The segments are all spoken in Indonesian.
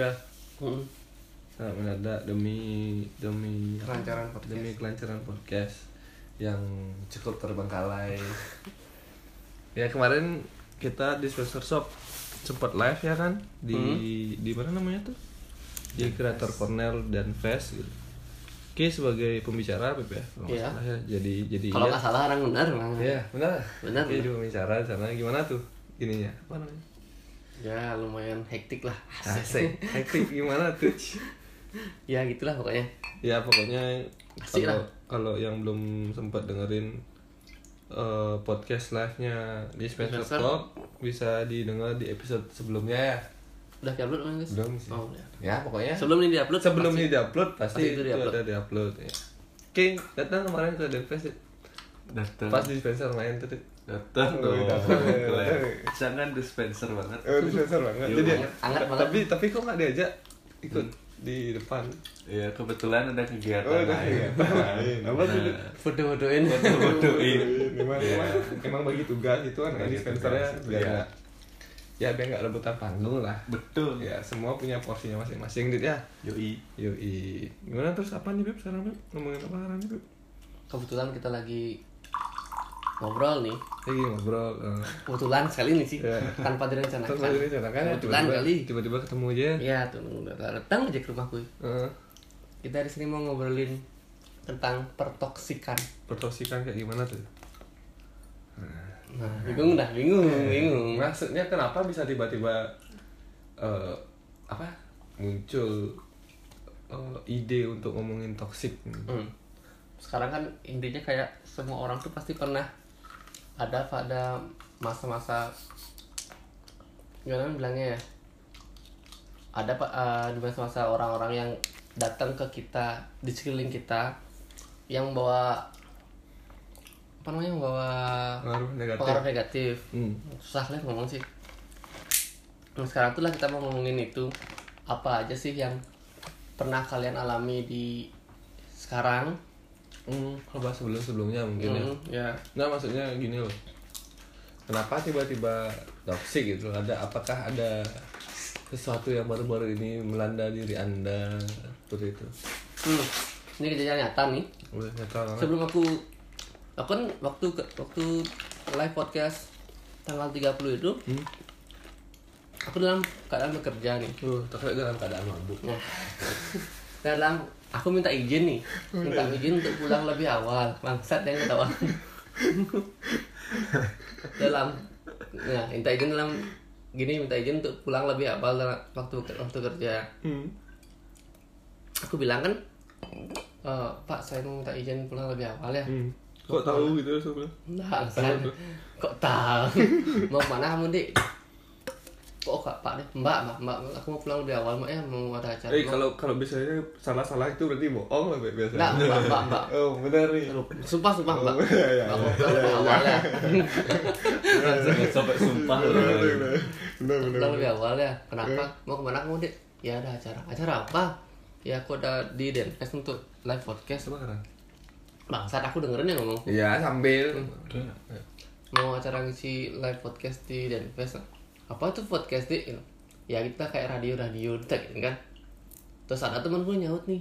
ya. Mm-mm. Sangat mendadak demi demi Kelancaran podcast. demi kelancaran podcast yang cukup terbengkalai. ya kemarin kita di Spencer Shop sempat live ya kan di Hmm. di mana namanya tuh di Creator Cornell dan Fest gitu. Oke sebagai pembicara Pip ya. kalau Iya. salah ya. Jadi jadi Kalau ya. nggak salah orang benar memang. Iya, benar. Benar, Oke, benar. di pembicara sana gimana tuh ininya? Apa namanya? Ya lumayan hektik lah. Asik. Hektik gimana tuh? ya gitulah pokoknya. ya pokoknya kalau kalau yang belum sempat dengerin eh, podcast live-nya di Spencer. Talk bisa didengar di episode sebelumnya ya. Udah diupload belum guys? Belum sih. Oh, udah. Ya, pokoknya Sebelum ini diupload sebelum pasti- ini diupload pasti, pasti itu itu, diupload. ada diupload ya. King datang kemarin ke Denfest ya? datang pas di Spencer main tuh. Datang Oh, dong datang, ya, Keren. datang. jangan dispenser banget Oh, di Spencer banget. Iya, Jadi hangat- hangat banget. tapi tapi kok nggak diajak ikut di depan? ya kebetulan ada kegiatan Oh, ada lain. lain. Apa tuh? Nah, Foto-fotoin. bodohin Memang, Iya. emang, bagi tugas itu kan Bagi di Spencernya tugas, biar iya. nggak ya biar nggak rebutan panggung lah. betul Ya semua punya porsinya masing-masing dit ya. yoi Yoi. Gimana terus apa nih Beb sekarang Beb? Ngomongin apa sekarang nih Beb? Kebetulan kita lagi ngobrol nih. Lagi ngobrol. eh, Kebetulan sekali nih sih. Iya. Tanpa direncanakan. Terus tadi rencanakan ya Kebetulan tiba-tiba- kali. Tiba-tiba ketemu aja. Ya tuh udah datang aja ke rumahku. Eh, Kita di sini mau ngobrolin tentang pertoksikan. pertosikan kayak gimana tuh? Nah, bingung dah, bingung, bingung. Maksudnya kenapa bisa tiba-tiba eh, apa muncul eh, ide untuk ngomongin toxic? Hmm. Sekarang kan intinya kayak semua orang tuh pasti pernah ada pada masa-masa gimana bilangnya ya ada pak eh, di masa-masa orang-orang yang datang ke kita di sekeliling kita yang bawa apa namanya bawa Pengaruh negatif. pengaruh negatif Hmm. susah lah ngomong sih nah, sekarang tuh lah kita mau ngomongin itu apa aja sih yang pernah kalian alami di sekarang Hmm, coba sebelum-sebelumnya mungkin ya. Hmm, ya Nggak maksudnya gini loh. Kenapa tiba-tiba toxic gitu? Ada apakah ada sesuatu yang baru-baru ini melanda diri anda seperti itu? hmm. ini kejadian nyata nih Udah nyata banget. sebelum aku aku kan waktu waktu live podcast tanggal 30 itu Hmm? aku dalam keadaan bekerja nih terkait dalam keadaan mabuk. Nah, dalam aku minta izin nih, minta izin untuk pulang lebih awal. Bangsat yang ketawa. dalam, nah minta izin dalam gini minta izin untuk pulang lebih awal dalam waktu waktu kerja. Hmm. Aku bilang kan, "Eh, Pak saya mau minta izin pulang lebih awal ya. Hmm. Kok tahu gitu sebelum? Nah, kok tahu? mau ke mana kamu dik? Kok kak Pak deh? Mbak, mbak, mbak, aku mau pulang lebih awal mbak ya mau ada acara. Eh kalau kalau biasanya salah-salah itu berarti bohong lah biasanya. Enggak, mbak, mbak, mbak. Oh benar nih. Sumpah, sumpah, mbak. Oh, iya, iya, Mbak, mau iya. pulang lebih awal ya. sampai sumpah loh Benar benar. Pulang lebih awal ya. Kenapa? Mau ke mana kamu dek? Ya ada acara. Acara apa? Ya aku ada di Denpes untuk live podcast. Coba kan? Bangsat aku dengerin ya ngomong. Iya sambil. Mau acara ngisi live podcast di Denpes. Apa tuh podcast dik? Ya kita kayak radio-radio gitu kan. Terus ada temen gue nyaut nih.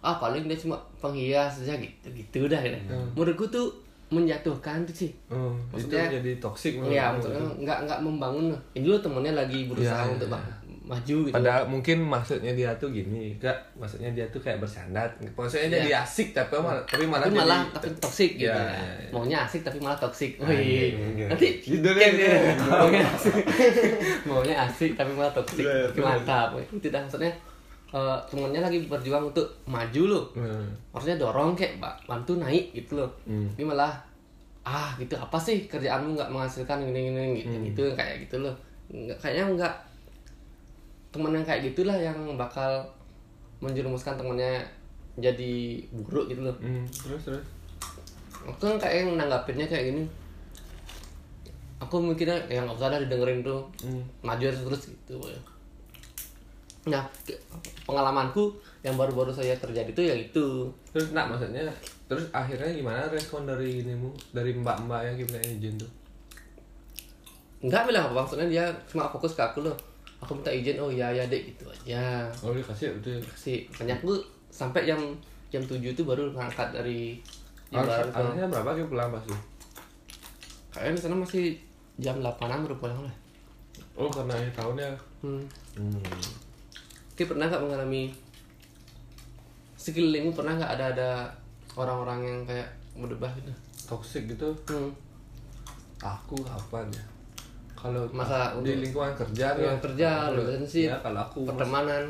Ah paling dia cuma penghias aja gitu gitu dah. Gitu. Menurutku tuh menjatuhkan tuh sih. Itu Maksudnya- jadi toxic menurut Iya, kamu maksudnya itu. nggak nggak membangun. Ini dulu temennya lagi berusaha Iya, untuk iya, ma- maju gitu. Padahal mungkin maksudnya dia tuh gini, kak, maksudnya dia tuh kayak bersandar. Maksudnya jadi Iya. asik tapi malah tapi malah tapi jadi malah tapi toksik gitu. Iya, ya. iya, iya. Maunya asik tapi malah toksik. Anjing, Wih. mungkin. Nanti Gitu gitu. maunya asik. maunya asik tapi malah toksik. Iya, iya, Mantap. Itu dah maksudnya eh, temennya lagi berjuang untuk maju loh. Hmm. Maksudnya dorong kayak ba- bantu naik gitu loh. Hmm. Ini malah ah gitu apa sih kerjaanmu nggak menghasilkan gini gini gitu, Hmm. gitu kayak gitu loh. Nggak, kayaknya nggak teman yang kayak gitulah yang bakal menjerumuskan temennya jadi buruk gitu loh. Hmm, terus terus. Aku kan kayak yang nanggapinnya kayak gini. Aku mikirnya ya nggak usah dah didengerin tuh Hmm. maju terus terus gitu. Nah pengalamanku yang baru-baru saya terjadi tuh ya itu terus nak maksudnya terus akhirnya gimana respon dari inimu dari mbak-mbak yang minta izin tuh Enggak bilang apa maksudnya dia cuma fokus ke aku loh aku minta izin oh ya ya dek gitu aja. Oh dikasih itu sih banyak gue sampai jam jam 7 itu baru ngangkat dari harus Ibarat ke- harusnya berapa kita pulang pasti kayaknya di sana masih jam 8an baru pulang lah. Oh karena akhir tahunnya. Hmm. hmm. Ki pernah nggak mengalami sekelilingmu pernah nggak ada ada orang-orang yang kayak berdebah gitu? Toxic gitu? Hmm. aku kapan ya kalau Masa di lingkungan kerja Lingkungan kerja, kalau- relationship, ya kalau aku pertemanan.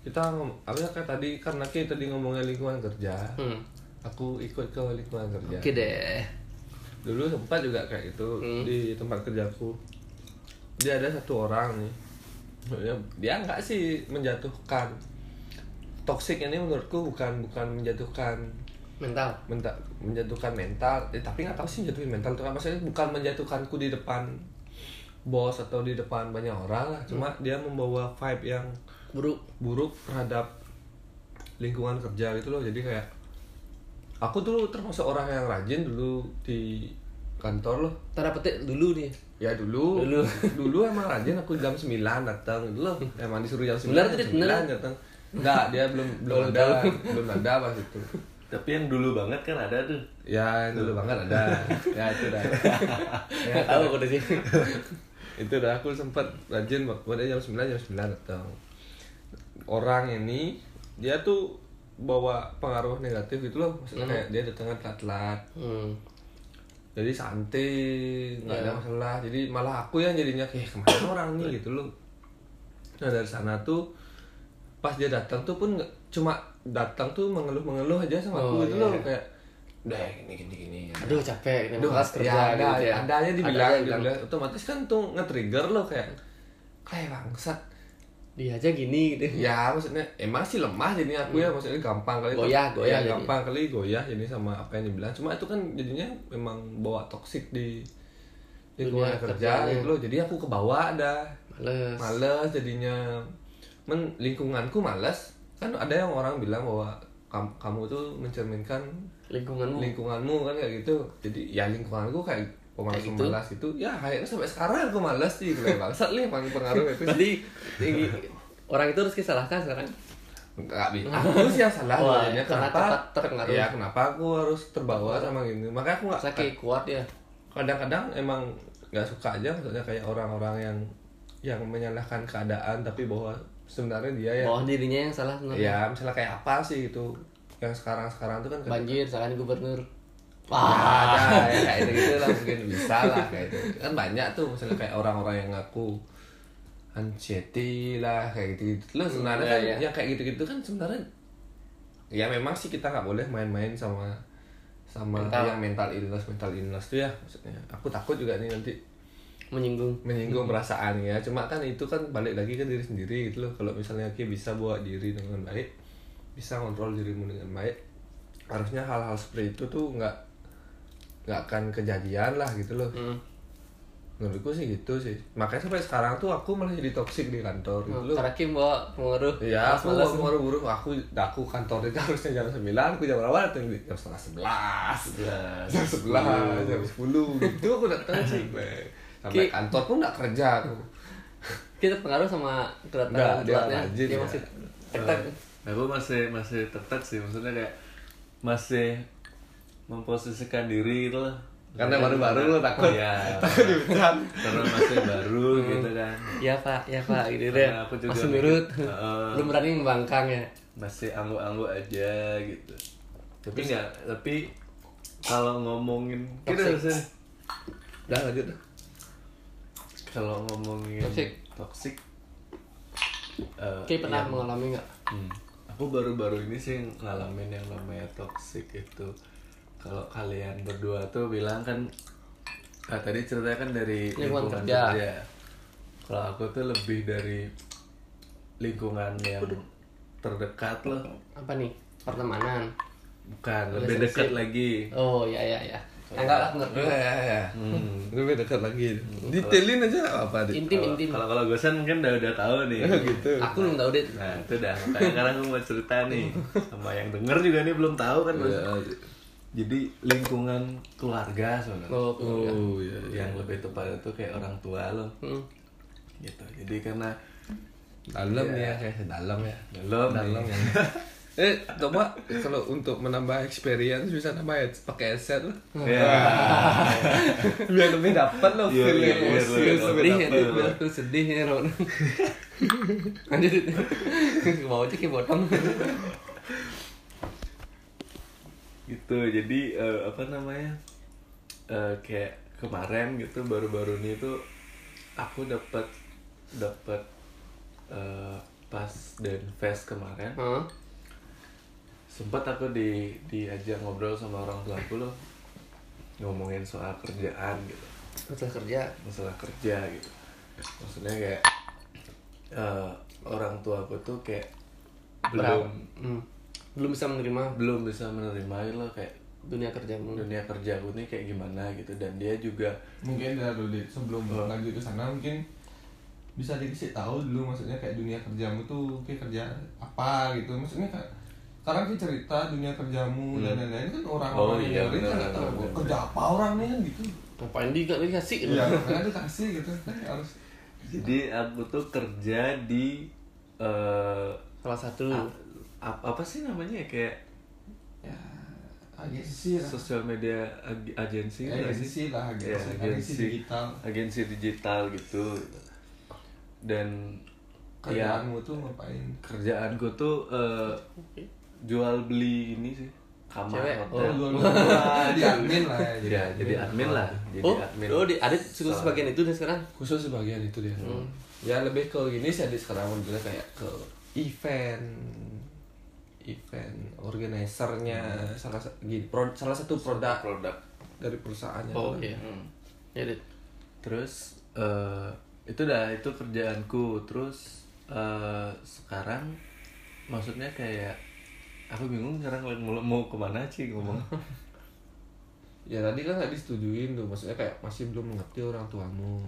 Kita ngom- apa ya kayak tadi karena kita tadi ngomongnya lingkungan kerja hmm. aku ikut ke lingkungan kerja. Oke deh. Dulu sempat juga kayak itu Hmm. di tempat kerjaku. Dia ada satu orang nih dia nggak sih menjatuhkan. Toxic ini menurutku bukan bukan menjatuhkan mental. Menta- menjatuhkan mental eh, tapi nggak tahu sih jatuhin mental itu apa. Maksudnya bukan menjatuhkanku di depan bos atau di depan banyak orang lah. Cuma dia membawa vibe yang buruk. buruk terhadap lingkungan kerja gitu loh. Jadi kayak aku dulu termasuk orang yang rajin dulu di kantor loh. Tanda petik dulu nih. Ya dulu. Dulu. dulu emang rajin aku jam 9 datang gitu loh emang disuruh jam 9 Benar jam tidak? 9 Benar? datang enggak dia belum belum ada belum ada pas itu. Tapi yang dulu banget kan ada tuh. ya yang dulu banget ada. Ya itu dah. Ya, tahu aku di sini itu dah aku sempat rajin waktu jam 9 jam 9 datang orang ini dia tuh bawa pengaruh negatif gitu loh maksudnya Hmm. kayak dia datangnya telat-telat hmm. jadi santai nggak ada Ya. masalah jadi malah aku yang jadinya kayak ke mana orang nih gitu loh nah dari sana tuh pas dia datang tuh pun nggak cuma datang tuh mengeluh-mengeluh aja sama Oh, aku gitu iya, loh iya. kayak udah gini gini gini ya. aduh capek ini Aduh, malas kerja ya, ada, gitu ya ada aja dibilang, Ada aja dibilang. bilang, otomatis kan tuh nge-trigger lo kayak kayak bangsat. dia aja gini gitu Ya maksudnya emang sih lemah jadinya aku ya maksudnya gampang kali Goyah, tuh- goyah ya, jadi. gampang kali goyah jadi sama apa yang dibilang. Cuma itu kan jadinya memang bawa toksik di lingkungan Dunia kerja kerjanya. gitu loh. Jadi aku ke bawah ada males males jadinya men lingkunganku males kan ada yang orang bilang bahwa kamu, kamu tuh mencerminkan lingkunganmu. Lingkunganmu kan kayak gitu. Jadi ya lingkunganku kayak pemalas gitu. pemalas gitu. Ya akhirnya sampai sekarang aku malas sih kayak bangsat nih paling pengaruh itu tinggi- orang itu harus disalahkan sekarang? Nggak bisa aku sih yang salah jadinya karena kenapa terpengaruh. ya kenapa aku harus terbawa sama gini? Makanya aku nggak kayak kuat ya? kadang-kadang emang nggak suka aja maksudnya kayak orang-orang yang yang menyalahkan keadaan tapi bahwa sebenarnya dia yang bawah dirinya yang salah sebenarnya. Ya misalnya kayak apa sih itu yang sekarang-sekarang tuh kan banjir salahkan gubernur Wah, ada ya kayak gitu lah mungkin bisa lah kayak itu. Kan banyak tuh misalnya kayak orang-orang yang ngaku anxiety lah kayak gitu, -gitu. Loh sebenarnya iya, kan iya. yang kayak gitu-gitu kan sebenarnya ya memang sih kita nggak boleh main-main sama sama Mental. yang mental illness mental illness tuh ya maksudnya aku takut juga nih nanti menyinggung menyinggung perasaan ya cuma kan itu kan balik lagi ke diri sendiri gitu loh kalau misalnya kita bisa bawa diri dengan baik bisa kontrol dirimu dengan baik harusnya hal-hal seperti itu tuh nggak nggak akan kejadian lah gitu loh. Hmm. menurutku sih gitu sih. Makanya sampai sekarang tuh aku malah jadi toksik di kantor gitu loh. karena Kim bawa pengaruh. Iya, aku malas aku buru-buru aku aku kantor itu harusnya jam 9, aku jam berapa? Datang jam setengah sebelas, jam sebelas, jam sepuluh. Gitu aku datang sih. Sampai Ki- kantor pun nggak kerja aku. kita pengaruh sama Nggak, kedatangan dia ya. masih tektek Nah, aku masih masih tetap sih maksudnya kayak masih memposisikan diri gitu lah. Karena baru-baru lo takut. Iya. Takut dipecat. Karena masih baru gitu kan. ya pak ya pak gitu deh aku juga masih nurut Heeh. belum berani membangkang ya masih angguk-angguk aja gitu. Tapi nggak tapi kalau ngomongin kita harusnya Udah lanjut. dah. kalau ngomongin Toxic. toxic eh, Ki pernah yang- mengalami nggak Hmm. Aku baru-baru ini sih ngalamin yang namanya toxic itu. Kalau kalian berdua tuh bilang kan, ah, tadi ceritanya kan dari Lingkungan kerja. Kalau aku tuh lebih dari lingkungan yang terdekat loh, apa nih? Pertemanan? Bukan lebih dekat lagi. oh ya ya Ya, enggak lah ngerti Ya, ya, ya. Hmm. Lebih dekat lagi. Detailin aja apa Dit? intim Kalau- intim Kalau kalau Gosan mungkin udah udah tahu nih. gitu. aku belum tahu deh Nah itu dah. Makanya sekarang gue mau cerita nih sama yang denger juga nih belum tahu kan. Bos. Ya, Jadi lingkungan keluarga sebenarnya. oh keluarga. Oh iya. iya. Yang lebih tepatnya tuh kayak orang tua lo. Hmm. Gitu. Jadi karena Dalam ya kayak dalam ya. dalam, Dalam nih. ya. Eh, coba kalau untuk menambah experience bisa nambah ya pakai headset lah. Ya. Biar lebih dapat loh Iya, feel iya, emosi. iya, iya. sedih ya biar aku sedih ya Ron lanjut aja kayak botong gitu jadi eh, apa namanya Eh, kayak kemarin gitu baru-baru ini tuh aku dapat dapat eh, pas dan fest kemarin Hah? Sempat aku di diajak ngobrol sama orang tua aku loh. Ngomongin soal kerjaan gitu. Setelah kerja? Masalah kerja gitu. Maksudnya kayak eh, orang tua aku tuh kayak belum hmm. belum bisa menerima? Belum bisa menerima gitu loh kayak dunia kerjamu dunia kerja aku nih kayak gimana gitu. Dan dia juga Mungkin dah dulu sebelum lanjut ke sana mungkin bisa dikasih tahu dulu maksudnya kayak dunia kerjamu tuh kayak kerja apa gitu. Maksudnya kayak sekarang sih cerita dunia kerjamu dan lain-lain kan orang-orang Oh, yang iya, dengerin kan nggak tahu benar. kerja apa orang nih kan gitu. Ngapain di gak dikasih gitu Iya, kan dikasih gitu. Kan harus jadi aku tuh kerja di eh salah satu. a- ap- apa sih namanya? Ya kayak ya agensi lah. Sosial media ag- agensi Ya, nggak sih? agensi lah, agensi. Ya, Agensi digital. agensi digital gitu. Dan ya kerjaanmu tuh ngapain? kerjaanku tuh eh, jual beli ini sih kamar Cewek? hotel. Oh, dulu jadi admin lah ya ya jadi admin lah jadi oh admin. oh di Adit suka sebagian itu deh sekarang? Khusus sebagian itu dia. Ya lebih ke gini sih Adit sekarang modelnya kayak ke event event organisernya salah sa- gini pro- salah satu produk produk. dari perusahaannya oh iya. Ya Dit. Terus eh, itu dah itu kerjaanku. Terus eh, sekarang maksudnya kayak aku bingung sekarang mau, mau ke mana sih ngomong. Ya tadi kan nggak disetujuin tuh maksudnya kayak masih belum mengerti orang tuamu.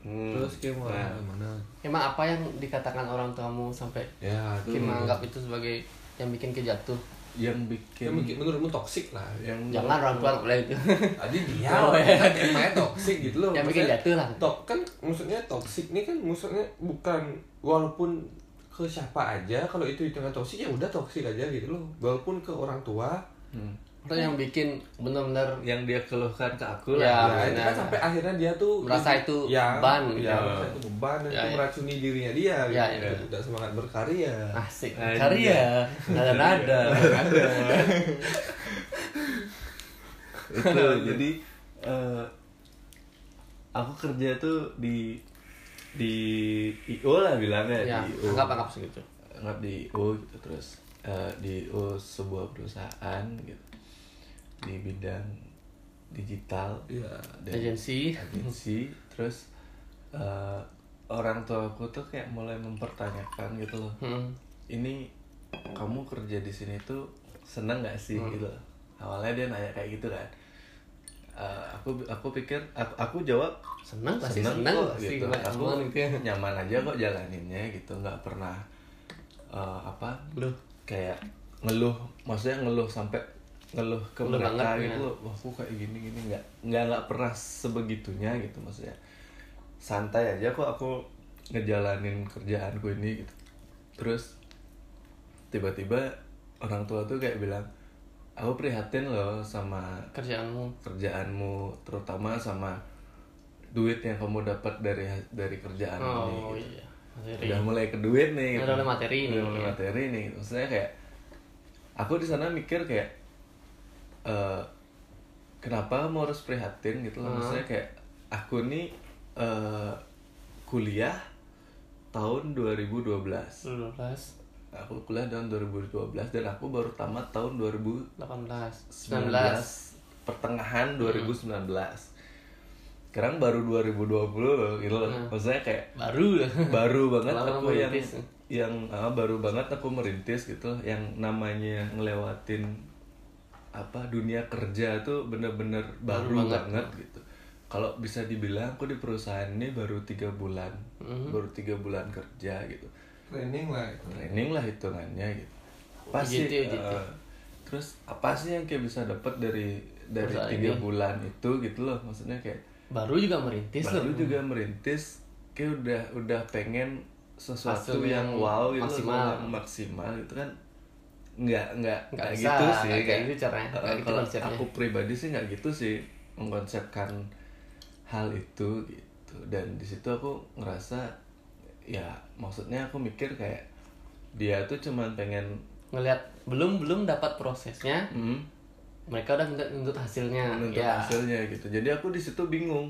Hmm, terus kayak mau nah, gimana? Emang apa yang dikatakan orang tuamu sampai ya itu. menganggap itu sebagai yang bikin kejatuh yang ya, bikin mungkin menurutmu toksik lah. Yang jangan orang tua boleh itu. Tadi dia Oh, iya. kan emangnya toksik gitu loh. Yang bikin jatuh lah. Tok kan maksudnya toksik ini kan maksudnya bukan walaupun ke siapa aja kalau itu hitungan toksik ya udah toksik aja gitu loh walaupun ke orang tua Hmm. atau yang bikin benar-benar yang dia keluhkan ke aku Ya, lah ya itu kan sampai akhirnya dia tuh Merasa itu ya, beban ya, gitu. merasa itu beban dan Ya, itu ya. meracuni dirinya dia Ya, gitu. ya. tidak semangat berkarya asik Anjay. karya nada nada itu jadi eh, aku kerja tuh di di IO lah bilangnya ya di IO anggap anggap segitu anggap di IO gitu terus eh, di IO sebuah perusahaan gitu. Di bidang digital. Ya dan agensi. agensi terus eh, orang tua aku tuh kayak mulai mempertanyakan gitu loh. Hmm. ini kamu kerja di sini tuh seneng nggak sih gitu? Awalnya dia nanya kayak gitu kan Eh, aku aku pikir aku, aku jawab senang pasti seneng senang kok pasti gitu. aku gitu ya. nyaman aja kok jalaninnya gitu nggak pernah eh, apa lu kayak ngeluh maksudnya ngeluh sampai ngeluh ke Ngeluh mereka banget, gitu ya. loh wah aku kayak gini gini nggak nggak nggak pernah sebegitunya gitu maksudnya. Santai aja kok aku ngejalanin kerjaanku ini gitu. Terus tiba-tiba orang tua tuh kayak bilang aku prihatin loh sama kerjaanmu. kerjaanmu terutama sama duit yang kamu dapat dari dari kerjaan ini oh gitu. iya. Materi. Udah mulai ke duit nih Udah mulai materi nih, udah mulai ya. materi nih maksudnya kayak aku di sana mikir kayak eh kenapa kamu harus prihatin gitu loh. Maksudnya kayak aku nih eh kuliah tahun 2012 18 aku kuliah tahun 2012 dan aku baru tamat tahun 2019 18 19 pertengahan 2019 sekarang baru 2020 loh gitu loh. Maksudnya kayak baru. baru banget Lama aku yang merintis. yang ah, baru banget aku merintis gitu yang namanya ngelewatin apa dunia kerja tuh bener-bener baru, Baru banget, banget. gitu. Kalau bisa dibilang aku di perusahaan ini baru tiga bulan. Mhm. baru tiga bulan kerja gitu training lah itu training lah hitungannya gitu apa Oh, sih gitu ya, gitu. eh, terus apa sih yang kayak bisa dapat dari dari tiga ini. bulan itu gitu loh maksudnya kayak baru juga merintis baru loh juga merintis kayak udah udah pengen sesuatu Hasil yang yang wow gitu loh, maksimal. yang maksimal gitu kan nggak nggak Nggak gitu sih kayak kayak gitu caranya, nggak gitu kalau konsepnya. aku pribadi sih nggak gitu sih mengkonsepkan hal itu gitu dan di situ aku ngerasa ya maksudnya aku mikir kayak dia tuh cuman pengen ngelihat belum belum dapat prosesnya hmm, mereka udah nuntut, nuntut hasilnya. Menuntut ya. hasilnya gitu. Jadi aku di situ bingung.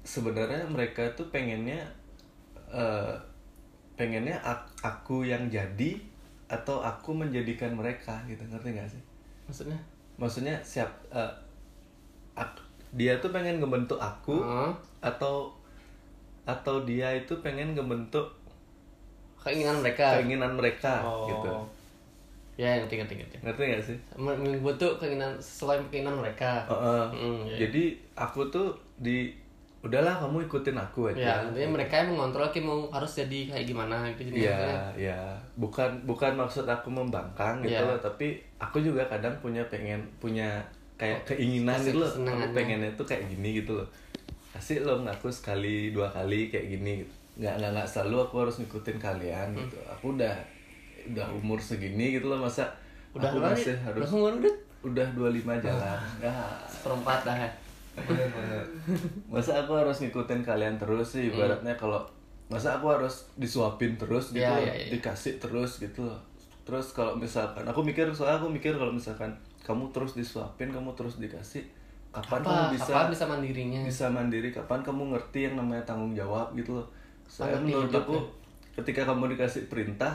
Sebenarnya mereka tuh pengennya eh, pengennya ak- aku yang jadi atau aku menjadikan mereka gitu. Ngerti gak sih? Maksudnya? Maksudnya siap ak- dia tuh pengen ngebentuk aku Heeh. atau atau dia itu pengen ngebentuk keinginan mereka keinginan mereka Oh. gitu ya ngerti ngerti ngerti ngerti gak sih membentuk keinginan sesuai keinginan mereka Heeh. Hmm, ya. jadi aku tuh di udahlah kamu ikutin aku ya aja intinya mereka yang mengontrol kayak mau harus jadi kayak gimana gitu jadi maksudnya. Iya, iya. Bukan bukan maksud aku membangkang gitu Iya. loh, tapi aku juga kadang punya pengen punya kayak keinginan gitu loh. Aku pengennya tuh kayak gini gitu loh. Kasih loh aku sekali dua kali kayak gini gitu. Nggak nggak nggak selalu aku harus ngikutin kalian Hmm. gitu. Aku udah udah umur segini gitu loh masa udah aku masih harus udah umur udah udah 25 jalan. Ya, seperempat dah ya. masa aku harus ngikutin kalian terus sih ibaratnya kalau masa aku harus disuapin terus gitu loh, iya, iya. dikasih terus gitu loh terus kalau misalkan aku mikir soalnya aku mikir kalau misalkan kamu terus disuapin kamu terus dikasih kapan apa? kamu bisa kapan bisa mandirinya? bisa mandiri? Kapan kamu ngerti yang namanya tanggung jawab gitu loh? Saya Ngerti menurut aku hidupnya. ketika kamu dikasih perintah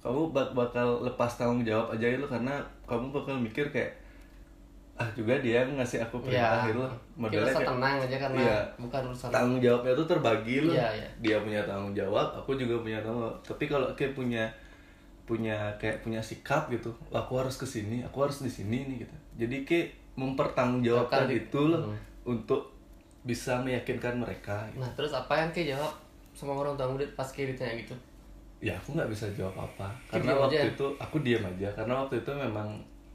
kamu bak- bakal lepas tanggung jawab aja gitu kakarena kamu bakal mikir kayak ah juga dia ngasih aku perintah ya gitu loh. Modelnya kayak- tenang aja karena Iya. bukan urusan tanggung jawabnya tuh terbagi loh. Iya, iya. dia punya tanggung jawab aku juga punya tanggung jawab. Tapi kalau kayak punya punya kayak punya sikap gitu "Wah, aku harus ke sini aku harus di sini nih gitu. Jadi kayak mempertanggungjawabkan itu loh Hmm. untuk bisa meyakinkan mereka gitu. nah terus apa yang kayak jawab sama orang tua murid pas kayak ditanya gitu ya aku nggak bisa jawab apa karena diam waktu aja. itu aku diam aja karena waktu itu memang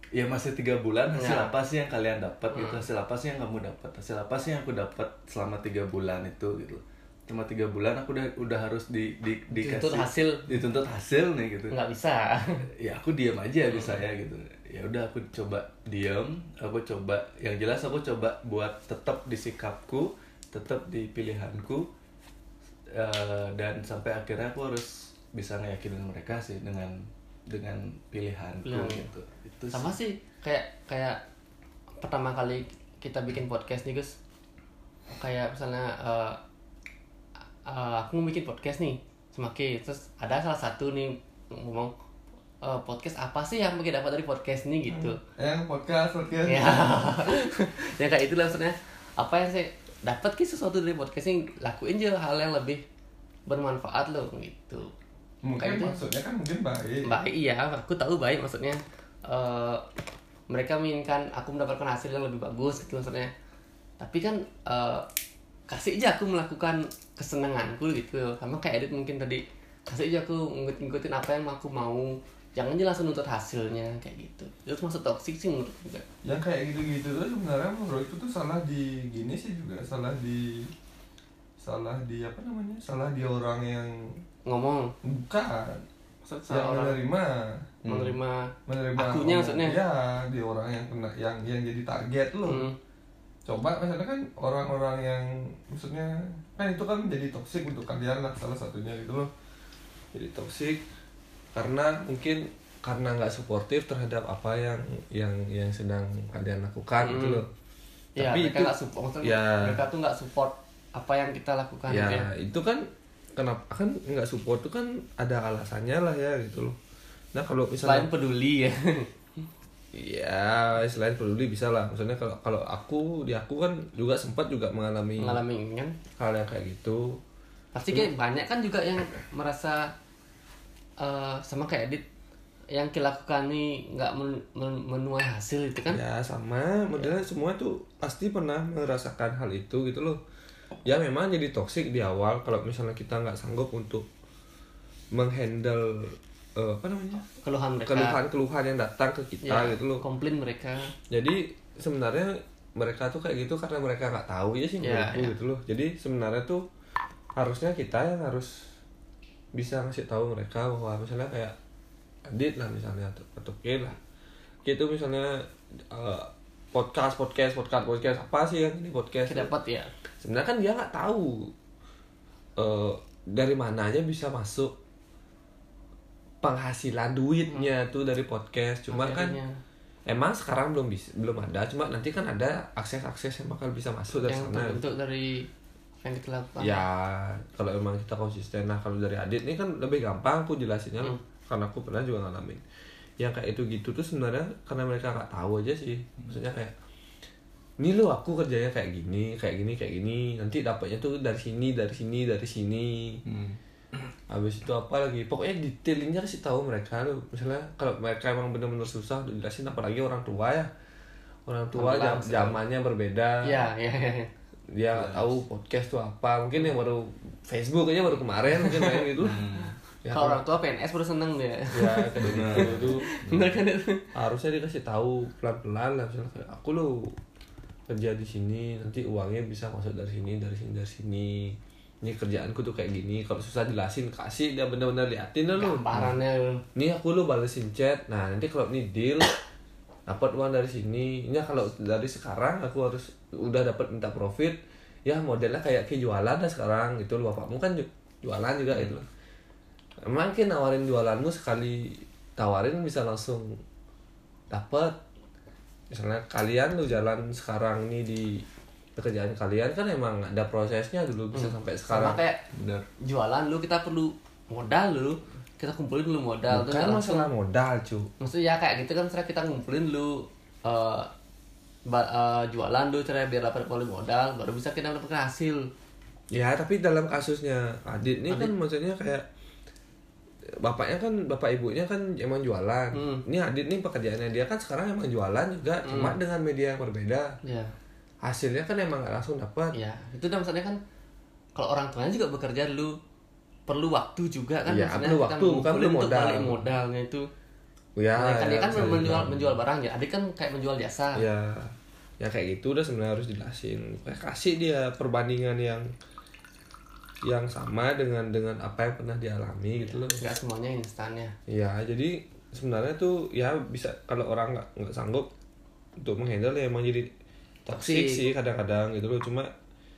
ya masih tiga bulan hasil Ya. apa sih yang kalian dapat gitu Hmm. hasil apa sih yang kamu dapat hasil apa sih yang aku dapat selama tiga bulan itu gitu cuma tiga bulan aku udah udah harus di, di dikasih Dituntut hasil. dituntut hasil nih gitu nggak bisa ya aku diam aja bisa ya gitu ya udah aku coba diam aku coba yang jelas aku coba buat tetap di sikapku tetap di pilihanku Eh, dan sampai akhirnya aku harus bisa ngeyakinin mereka sih dengan dengan pilihanku Pilihan. gitu. Itu sama sih. kayak kayak pertama kali kita bikin podcast nih Gus. Kayak misalnya eh, eh, aku mau bikin podcast nih semakin terus ada salah satu nih ngomong "Eh, podcast apa sih yang mungkin dapat dari podcast ini gitu? Yang podcast podcast. Ya. Ya kayak itu maksudnya. Apa yang saya dapat ki sesuatu dari podcast ini? Lakuin aja hal yang lebih bermanfaat loh gitu. Mungkin Kayak itu. maksudnya kan mungkin baik. Baik iya. Aku tahu baik maksudnya. Eh, mereka menginginkan aku mendapatkan hasil yang lebih bagus gitu maksudnya. Tapi kan eh, kasih aja aku melakukan kesenanganku gitu. Sama kayak Edit mungkin tadi. Kasih aja aku ngikut- ngikutin apa yang aku mau jangan langsung nuntut hasilnya kayak gitu. Itu masuk toxic sih menurut juga yang kayak gitu-gitu. Tuh sebenarnya menurutku tuh salah di gini sih juga. Salah di salah di apa namanya? Salah di orang yang ngomong. Bukan. Yang salah orang. menerima. Menerima menerima Akunya maksudnya? ya di orang yang kena yang yang jadi target loh Hmm. coba misalnya kan orang-orang yang maksudnya kan itu kan menjadi toksik untuk kalian lah salah satunya gitu loh. Jadi toksik karena mungkin karena nggak suportif terhadap apa yang yang yang sedang kalian lakukan gitu Hmm. loh ya Tapi mereka itu- nggak support maksudnya ya. mereka tuh nggak support apa yang kita lakukan ya gitu ya. itu kan kenapa kan nggak support itu kan ada alasannya lah ya gitu loh nah kalau selain misalnya peduli ya ya selain peduli bisa lah maksudnya kalau kalau aku di aku kan juga sempat juga mengalami mengalami kan hal yang kayak gitu pasti kayak banyak kan juga yang merasa eh, sama kayak Edit yang kita lakukan nih nggak men- men- menuai hasil itu kan? Ya sama. Modelnya semua tuh pasti pernah merasakan hal itu gitu loh. Ya memang jadi toksik di awal kalau misalnya kita nggak sanggup untuk menghandle eh, apa namanya? Keluhan mereka. Keluhan-keluhan yang datang ke kita ya, gitu loh. komplain mereka. Jadi sebenarnya mereka tuh kayak gitu karena mereka nggak tahu ya sih Ya, ya. gitu loh. Jadi sebenarnya tuh harusnya kita yang harus bisa ngasih tahu mereka bahwa misalnya kayak Adit lah misalnya atau, atau K lah. K itu misalnya eh, podcast podcast podcast podcast apa sih yang ini podcast dapat ya. Sebenarnya kan dia nggak tahu eh, dari mananya bisa masuk penghasilan duitnya tuh dari podcast. Cuma kan Akhirnya. emang sekarang belum bisa belum ada. Cuma nanti kan ada akses akses yang bakal bisa masuk dari yang sana. terbentuk dari yang kita lakukan ya kalau emang kita konsisten. Nah kalau dari Adit ini kan lebih gampang aku jelasinnya Hmm. karena aku pernah juga ngalamin. Yang kayak itu gitu tuh sebenarnya karena mereka nggak tahu aja sih. Maksudnya kayak ini lo aku kerjanya kayak gini kayak gini kayak gini. Nanti dapatnya tuh dari sini dari sini dari sini. Hmm. habis itu apa lagi? Pokoknya detailnya kasih tahu mereka lo misalnya kalau mereka emang bener-bener susah jelasin apalagi orang tua ya. Orang tua jam, zamannya berbeda. Ya ya ya ya. Dia nggak tahu podcast tuh apa. Mungkin yang baru Facebook aja baru kemarin mungkin main gitu. Ya, kalau orang tua PNS baru seneng dia. Ya gitu tuh bener kan itu harusnya dikasih tahu pelan-pelan lah misalnya kayak aku lo kerja di sini nanti uangnya bisa masuk dari sini dari sini dari sini. Ini kerjaanku tuh kayak gini kalau susah jelasin kasih dia bener-bener liatin lu. Gambarannya. Ini aku lu balesin chat. Nah nanti kalau ini deal dapat uang dari sini. Ini kalau dari sekarang aku harus udah dapat minta profit ya modelnya kayak kayak jualan dah sekarang gitu lu bapakmu kan ju- jualan juga gitu emang kan nawarin jualanmu sekali tawarin bisa langsung dapat misalnya kalian lu jalan sekarang nih di pekerjaan kalian kan emang ada prosesnya dulu bisa sampai sekarang. sama kayak Benar. jualan lu kita perlu modal dulu kita kumpulin dulu modal bukan nggak langsung masalah modal cu maksudnya ya kayak gitu kan setelah kita ngumpulin dulu eh, eh, jualan dulu cara biar dapat kuali modal baru bisa kita mendapatkan hasil Ya tapi dalam kasusnya Adit ini kan maksudnya kayak bapaknya kan bapak ibunya kan emang jualan. Hmm. Ini Adit nih pekerjaannya dia kan sekarang emang jualan juga, cuma dengan media yang berbeda. ya Hasilnya kan emang nggak langsung dapat. ya itu dan maksudnya kan kalau orang tuanya juga bekerja dulu perlu waktu juga kan Iya, maksudnya perlu kita waktu, bukan perlu modal. modalnya itu Ya, Nah, kan dia kan bisa menjual dibilang. menjual barang ya adik kan kayak menjual jasa Ya, ya kayak gitu udah sebenarnya harus jelasin. Kayak kasih dia perbandingan yang yang sama dengan dengan apa yang pernah dialami gitu loh. nggak semuanya instannya Ya, jadi sebenarnya tuh ya bisa kalau orang nggak nggak sanggup untuk menghandle ya emang jadi Toxic. sih kadang-kadang gitu loh. Cuma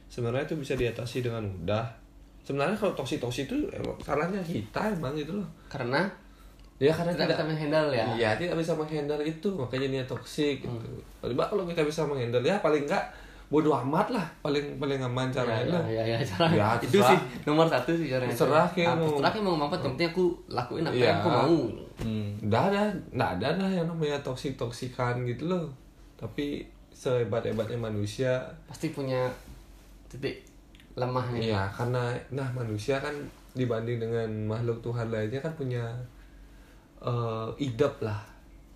sebenarnya itu bisa diatasi dengan mudah. Sebenarnya kalau toxic toxic itu emang salahnya kita emang gitu loh. karena Ya karena tidak bisa menghandle ya Iya, tidak bisa menghandle itu, makanya dia toxic gitu. Coba kalau kita bisa menghandle ya paling enggak bodoh amat lah, paling paling aman caranya. ya, lah. ya, ya, ya, cara Ya, itu sih nomor satu sih caranya Terserah kayak mau- terserah kayak mau apa penting aku lakuin apa Iya. yang aku mau Hmm. Udah ada, nggak ada lah yang namanya toksik toksikan gitu loh. Tapi sehebat hebatnya manusia, pasti punya titik lemahnya Iya, karena nah manusia kan dibanding dengan makhluk Tuhan lainnya kan punya eh idap lah.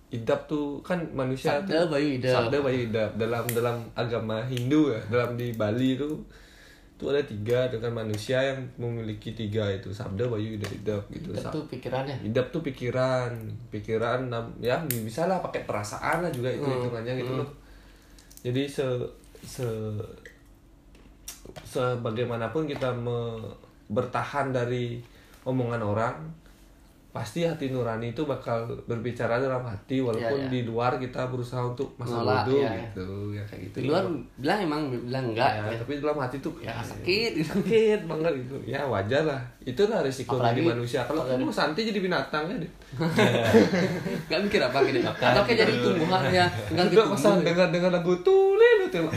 Idap tuh kan manusia Sabda tuh- bayu idap. Sabda bayu idap dalam dalam agama Hindu ya, dalam di Bali itu itu ada tiga dengan manusia yang memiliki tiga itu sabda bayu idap idap gitu. itu Sa- tuh pikirannya Idap tuh pikiran, pikiran ya bisa lah pakai perasaan lah juga itu Hmm, hitungannya gitu loh. Jadi se se sebagaimanapun kita me- bertahan dari omongan orang, pasti hati nurani itu bakal berbicara dalam hati walaupun Iya, iya. di luar kita berusaha untuk masa Nolak, bodoh iya, iya. gitu ya kayak gitu. di luar bilang emang bilang enggak Ya, ya, tapi dalam hati tuh Ya, sakit gitu. sakit banget gitu. Ya wajar lah. Itu lah risiko Apalagi- dari manusia. Kalau kamu santai jadi binatang ya deh nggak mikir apa gitu atau kayak jadi tumbuhan ya juga gitu. pasang dengan dengan lagu tulen itu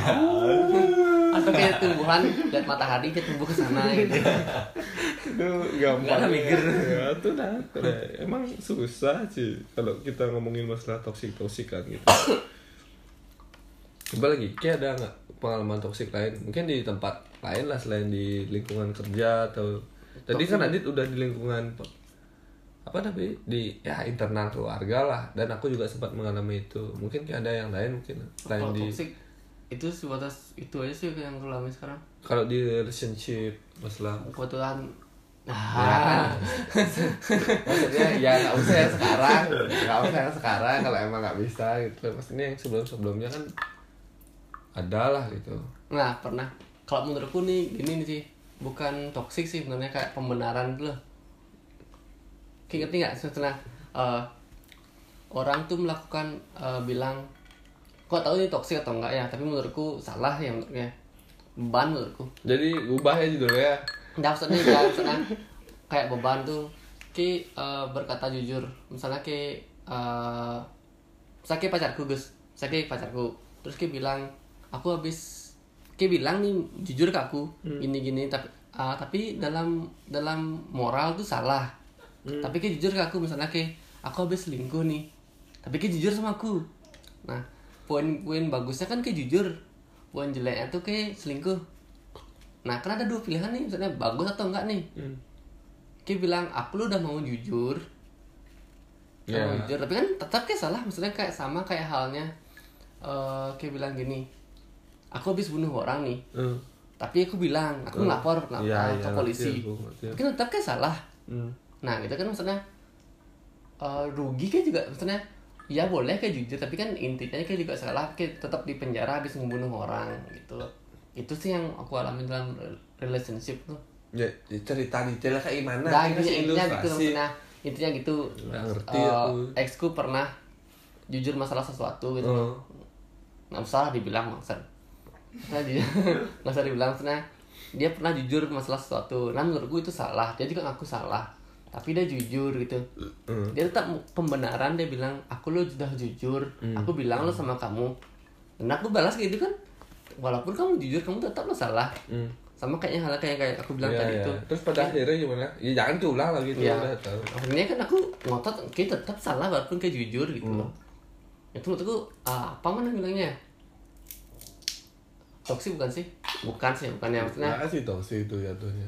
atau kayak tumbuhan lihat matahari dia tumbuh ke sana gitu itu gampang. Ada mikir. ya itu dah Udah, emang susah sih kalau kita ngomongin masalah toksik toksik kan gitu. Coba lagi kayak ada nggak pengalaman toksik lain? Mungkin di tempat lain lah selain di lingkungan kerja atau tadi kan Adit udah di lingkungan apa tapi di ya internal keluarga lah. Dan aku juga sempat mengalami itu. Mungkin kayak ada yang lain mungkin lain kalau di toxic itu sebatas itu aja sih yang aku alami sekarang. Kalau di relationship masalah kebetulan Ya. Nah maksudnya ya nggak usah yang sekarang nggak usah yang sekarang kalau emang nggak bisa gitu. Maksudnya yang sebelum sebelumnya kan ada lah gitu. Nah pernah. Kalau menurutku nih gini nih sih bukan toxic sih sebenarnya kayak pembenaran dulu Kayak ngerti nggak setelah eh, orang tuh melakukan eh, bilang kok tahu ini toxic atau enggak ya? Tapi menurutku salah ya menurutnya. Beban menurutku. Jadi ubah ya judulnya Nggak maksudnya ya, maksudnya kayak beban tuh. Ki eh, berkata jujur. Misalnya ki eh misalnya ki pacarku Gus. Saya ki pacarku. Terus ki bilang aku habis ki bilang nih jujur ke aku gini gini tapi ah, tapi dalam dalam moral tuh salah. Tapi ki jujur ke aku misalnya ki aku habis selingkuh nih. Tapi ki jujur sama aku. Nah poin-poin bagusnya kan ki jujur. Poin jeleknya tuh ki selingkuh Nah, kan ada dua pilihan nih, misalnya bagus atau enggak nih. Hmm. Ki bilang, aku lu udah mau jujur. Ya. Mau jujur, tapi kan tetap kayak salah, maksudnya kayak sama kayak halnya eh Ki bilang gini. Aku habis bunuh orang nih. Hmm. Tapi aku bilang, aku ngelapor ke, Iya, ke iya, polisi. ngerti aku. Kan tetap kayak salah. Hmm. Nah, itu kan maksudnya eh, rugi kan juga maksudnya ya boleh kayak jujur tapi kan intinya kayak juga salah kayak tetap di penjara habis membunuh orang gitu loh itu sih yang aku alami dalam relationship tuh. Ya ya cerita detailnya kayak gimana? Nah Ini intinya, kasih intinya gitu maksudnya. Intinya gitu. Nggak ngerti Eh, aku. exku pernah jujur masalah sesuatu gitu. Oh. nggak salah dibilang maksud nah dia nggak usah dibilang maksudnya dia pernah jujur masalah sesuatu. Nah menurutku itu salah. Dia juga ngaku salah. Tapi dia jujur gitu. Hmm. dia tetap pembenaran dia bilang aku lo sudah jujur. Aku bilang lo sama kamu. Dan aku balas gitu kan walaupun kamu jujur kamu tetap lo salah Hmm. sama kayaknya hal kayak kayak aku bilang Iya, tadi iya. itu terus pada akhirnya gimana? Ya jangan diulang lagi tuh Iya. udah tahu. Akhirnya kan aku ngotot kayak tetap salah walaupun kayak jujur gitu Hmm. loh itu menurutku ah, apa mana bilangnya? Toksik bukan sih? Bukan sih bukan ya maksudnya. Nggak sih toxic itu jatuhnya.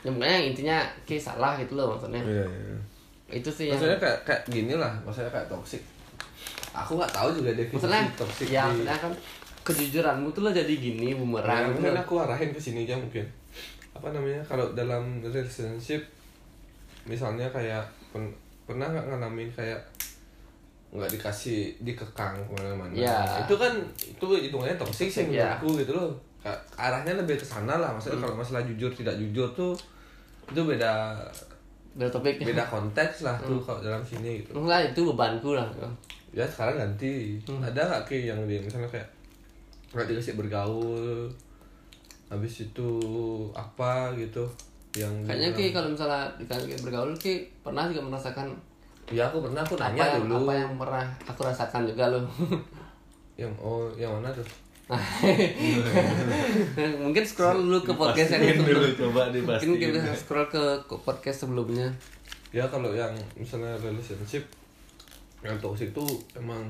Ya pokoknya intinya kayak salah gitu loh maksudnya. Iya iya. Itu sih yang maksudnya kayak kayak gini lah maksudnya kayak toxic. Aku nggak tahu juga definisi maksudnya toxic ya di maksudnya kan kejujuranmu tuh lo jadi gini Nah, bumerang mungkin loh. aku arahin ke sini aja mungkin apa namanya kalau dalam relationship misalnya kayak pen- pernah nggak ngalamin kayak nggak dikasih dikekang ke mana-mana Ya. itu kan itu hitungannya toxic sih Ya. menurutku gitu loh arahnya lebih ke sana lah maksudnya Hmm. kalau masalah jujur tidak jujur tuh itu beda beda topik beda konteks lah tuh Hmm. kalau dalam sini gitu Enggak, itu bebanku lah ya sekarang ganti Hmm. ada nggak ki yang dia misalnya kayak nggak dikasih bergaul. Habis itu apa gitu yang kayaknya ki kalau misalnya dikasih bergaul ki pernah juga merasakan? Ya aku pernah aku apa nanya yang, dulu. apa yang pernah aku rasakan juga loh yang oh yang mana tuh? Mungkin scroll dulu ke podcast yang sebelum dulu coba mungkin dipastiin. kita scroll ke, ke podcast sebelumnya. Ya kalau yang misalnya relationship yang toxic itu emang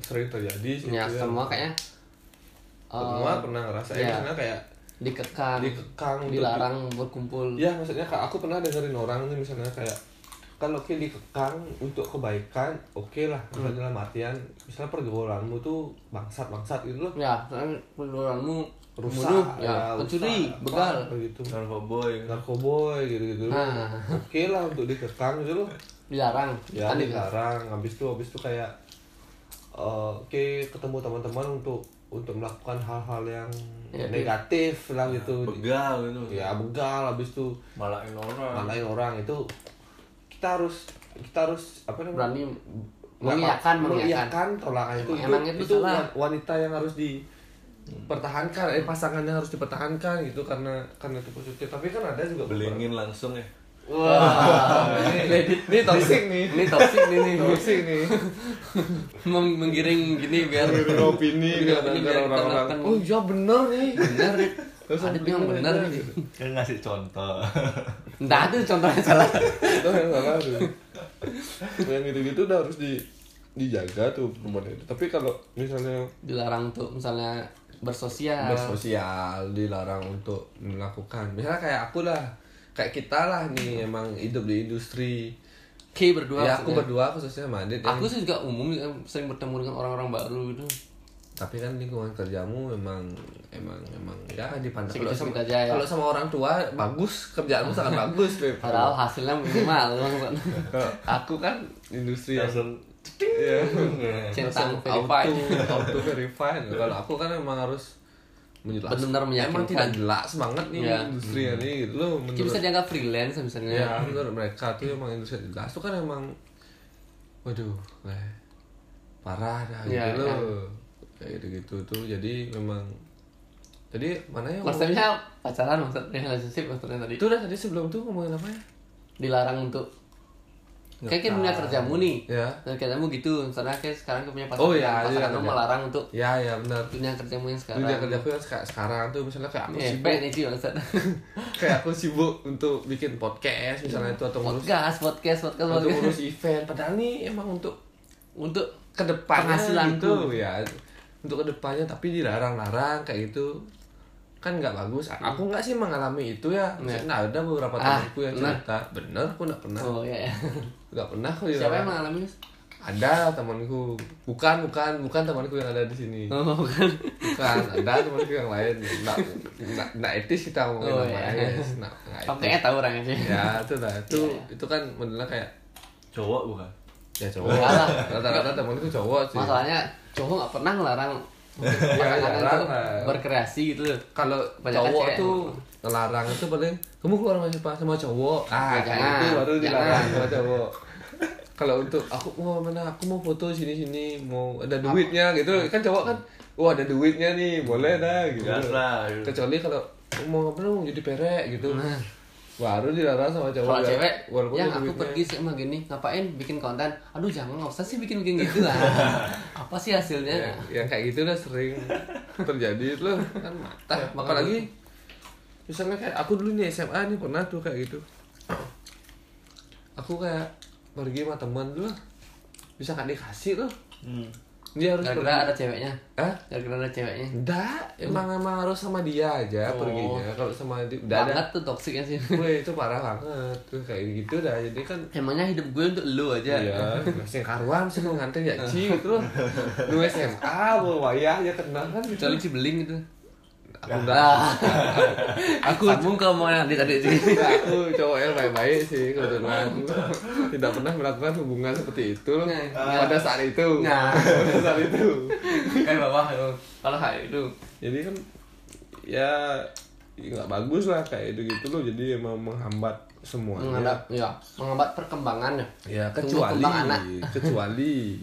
sering terjadi sih ya itu semua kayaknya semua eh, pernah ngerasain ya. misalnya kayak dikekang dikekang untuk dilarang berkumpul. Ya maksudnya kak aku pernah dengerin orang nih misalnya kayak kalau kayak dikekang untuk kebaikan oke lah misalnya dalam artian misalnya pergaulanmu tuh bangsat bangsat gitu loh. Ya soalnya pengeluaranmu rusak membunuh, ya, rusak, pencuri begal. gitu. Narkoboy. Narkoboy gitu gitu Nah. oke lah untuk dikekang gitu loh. Dilarang ya Kan dilarang. Habis itu habis itu kayak eh, oke ketemu teman-teman untuk untuk melakukan hal-hal yang Ya, negatif lah gitu. begal gitu. Ya begal habis itu. Malakin orang. Malain orang itu kita harus kita harus apa namanya? Berani mengiyakan mengiyakan. tolakan itu. Emang itu, itu itu salah. wanita yang harus dipertahankan eh pasangannya harus dipertahankan gitu karena karena itu positif. Tapi kan ada juga belingin langsung ya wah. Ini, ini toxic. nih. Ini toxic nih nih toxic nih. Meng- menggiring gini biar opini biar opini biar orang-orang. oh iya bener nih. Bener Langsung ada yang bener aja. nih. Kan ngasih contoh. Entah itu contohnya salah. Itu yang salah tuh. Yang gitu-gitu udah harus di dijaga tuh perempuan itu. Tapi kalau misalnya dilarang untuk misalnya bersosial. Bersosial dilarang untuk melakukan. Misalnya kayak aku lah kayak kita lah nih emang hidup di industri K berdua ya aku maksudnya. berdua khususnya sama Adit yang- aku sih juga umum sering bertemu dengan orang-orang baru gitu tapi kan lingkungan kerjamu memang emang emang ya dipandang kalau sama, aja ya. kalau sama orang tua bagus kerjaanmu sangat bagus Beb. padahal hasilnya minimal aku kan industri yang langsung Iya. Centang verified. auto auto verified kalau aku kan emang harus menjelaskan. Benar-benar emang meyakinkan. tidak jelas banget nih Ya. industri ini. Gitu loh menurut bisa dianggap freelance misalnya. Ya menurut mereka tuh emang industri jelas. Tuh kan emang waduh leh, parah dah. Gitu Ya, loh. ya. kayak gitu gitu tuh jadi memang jadi mana ya konsepnya pacaran maksudnya relationship maksudnya tadi. Itu udah tadi sebelum tuh ngomongin apa ya? Dilarang untuk kayak kan dunia kerjamu nih. Ya. Dan kerjamu gitu. Misalnya kayak sekarang kamu punya pasangan Oh, iya, pasangan iya, kamu kerja. melarang untuk ya ya benar. dunia kerjamu yang sekarang. Dunia kerjaku yang seka- sekarang tuh misalnya kayak aku Eh, sibuk nih Ci, maksud. kayak aku sibuk untuk bikin podcast misalnya itu atau ngurus podcast podcast podcast atau podcast. ngurus event. Padahal nih emang untuk untuk ke depannya gitu ya. Untuk ke depannya tapi dilarang-larang kayak gitu kan nggak bagus. Aku nggak sih mengalami itu ya. Maksudnya ada beberapa Ah, temanku yang cerita. Bener aku nggak pernah. Oh ya, ya. nggak pernah aku siapa yang mengalami ada temanku. Bukan bukan bukan temanku yang ada di sini. Oh bukan. Bukan ada temanku yang lain. Nggak nggak nggak etis kita ngomongin Oh, namanya iya. guys nggak nggak kamu etis. kayaknya tahu orangnya sih ya itu lah. Itu Iya, itu kan modelnya kayak cowok bukan? Ya cowok. Rata-rata temanku cowok sih. Masalahnya cowok nggak pernah ngelarang Ya, berkreasi gitu kalau cowok tuh ngelarang itu paling kamu keluar sama siapa? Sama cowok. Ah Ya, jangan, itu baru dilarang sama cowok. Kalau untuk aku mau mana aku mau foto sini sini mau ada duitnya gitu. Kan cowok kan wah ada duitnya nih boleh dah gitu. Gitu. kecuali kalau "Aku mau apa mau jadi perek gitu baru dilarang sama cowok kalau ya. cewek walaupun yang aku duitnya. pergi sama gini ngapain bikin konten aduh jangan nggak usah sih bikin bikin gitu lah apa sih hasilnya yang, yang kayak gitu udah sering terjadi itu loh kan mata Banget. apalagi misalnya kayak aku dulu nih SMA nih pernah tuh kayak gitu aku kayak pergi sama teman dulu bisa nggak dikasih loh Hmm. Dia harus gara-gara ada ceweknya Hah? gara-gara ada ceweknya Enggak, emang emang harus sama dia aja Oh. perginya. Kalau sama dia udah ada. banget tuh toksiknya sih Gue itu parah banget. Tuh kayak gitu dah. Jadi kan emangnya hidup gue untuk lu aja Iya, masih karuan sih mau nganter ya Ci gitu. Lu SMA, mau wayah ya kenal kan gitu. kecuali cibeling gitu Aku enggak. Aku ke omongan nanti tadi sih aku cowok yang baik-baik sih kebetulan. Tidak pernah melakukan hubungan seperti itu loh. Nah, Pada saat itu. Nah. Pada saat itu. kayak bawah kalau kayak itu Jadi kan ya ya nggak bagus lah kayak itu gitu loh. Jadi emang menghambat semuanya. menghambat ya menghambat perkembangan ya kecuali anak. kecuali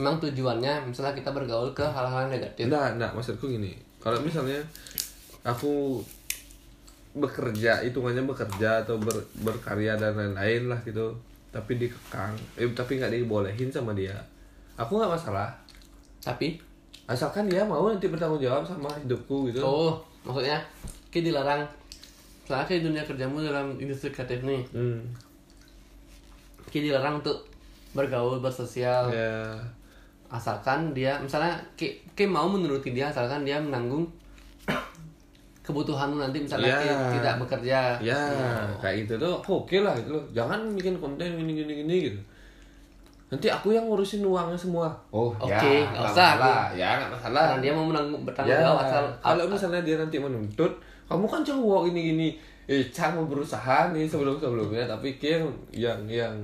memang tujuannya misalnya kita bergaul ke hal-hal negatif enggak enggak maksudku gini kalau misalnya aku bekerja hitungannya bekerja atau ber- berkarya dan lain-lain lah gitu tapi dikekang eh, tapi nggak dibolehin sama dia aku nggak masalah. Tapi? Asalkan dia mau nanti bertanggung jawab sama hidupku gitu. Oh maksudnya kita dilarang. Soalnya kayak dunia kerjamu dalam industri kreatif nih. Hmm. kita dilarang untuk bergaul bersosial. Ya asalkan dia misalnya Ki, Ki mau menuruti dia asalkan dia menanggung kebutuhanmu nanti misalnya Ya. Ki tidak bekerja. Ya kayak gitu tuh oke lah gitu loh. Jangan bikin konten gini gini gini gitu. Nanti aku yang ngurusin uangnya semua. Oh Oke, ya nggak nggak usah. masalah. ya nggak masalah. Karena dia mau menanggung bertanggung ya. jawab asal kalau misalnya dia nanti menuntut kamu kan cowok gini gini. Eh Cang mau berusaha nih sebelum sebelumnya tapi Ki yang yang yang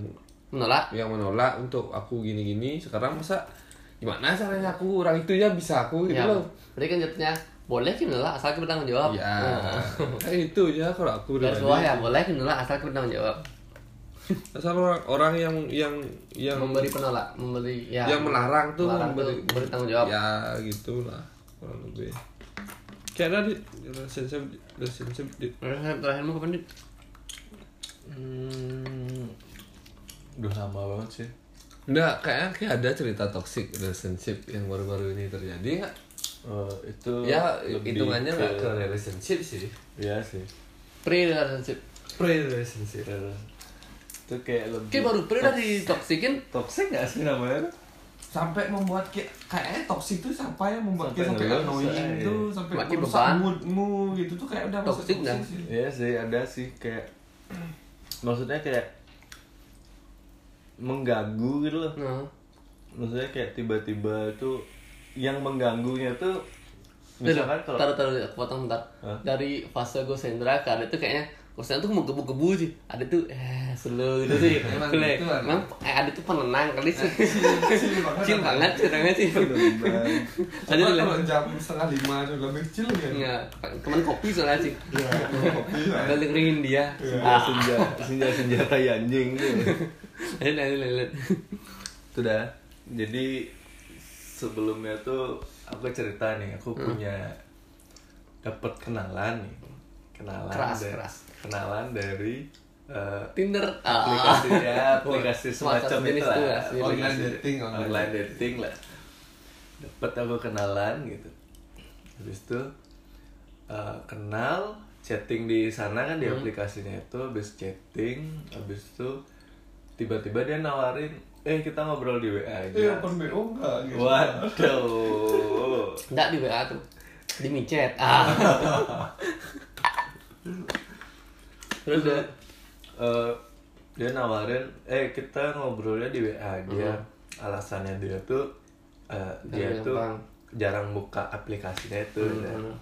menolak. yang menolak untuk aku gini gini. Sekarang masa gimana caranya aku? Orang itu ya bisa aku gitu ya. loh. Berarti kan jatuhnya boleh kita menolak asal kita bertanggung jawab. Ya Nah. kayak itu ya kalau aku pribadi. bawah ya boleh kita menolak asal kita bertanggung jawab. Asal orang orang yang yang yang memberi penolak memberi ya. Yang melarang tuh melarang tuh memberi memberi tanggung jawab. Ya gitulah kurang lebih. Kayak di relationship relationship di Terakhir- terakhirmu kapan nih Hmm, udah lama banget sih Enggak, kayaknya kayak ada cerita toxic relationship yang baru-baru ini terjadi nggak? Eh, itu Ya, hitungannya nggak ke relationship sih. Iya sih pre relationship Pre-relationship. itu kayak lebih Kayak baru pre udah ditoksikin toxic gak sih namanya Sampai membuat kayak kayaknya toxic itu siapa yang membuat Sampai kayak sampai annoying saya, tuh, iya. sampai Makin merusak beban. moodmu gitu tuh kayak udah masuk Toxic dah. sih. Iya sih ada sih kayak maksudnya kayak mengganggu gitu loh Nah, maksudnya kayak tiba-tiba tuh yang mengganggunya tuh misalkan kalau taruh taruh aku potong bentar. Hah? Dari fase gue sendra ke ada tuh kayaknya gue tuh mau gebu-gebu sih. Ada tuh eh slow gitu sih. Emang gitu kan? Emang eh, ada tuh penenang kali sih. Kecil banget. Kecil banget ceritanya sih. Tuh kalau jam setengah lima tuh lebih kecil kan? Enggak, teman kopi soalnya sih. Iya, kopi lah. Udah dengerin dia. senja senja senja senjata anjing Lanjut, lanjut, lanjut. itu dah. Jadi sebelumnya tuh aku cerita nih aku punya dapat kenalan nih. Kenalan Keras, dari, keras. kenalan dari eh, Tinder. aplikasi Ah. ya aplikasi Semacam itu lah ya, Online Aplikasi dating, online online dating. lah. Dapat aku kenalan gitu. Habis itu eh, kenal chatting di sana kan di aplikasinya itu habis chatting habis itu tiba-tiba dia nawarin eh kita ngobrol di WA aja Eh, open BO enggak gitu? waduh Enggak di WA tuh. Di micet. Ah. Terus udah Eh, dia nawarin eh kita ngobrolnya di WA dia alasannya dia tuh eh, dia Gampang. tuh jarang buka aplikasinya itu dan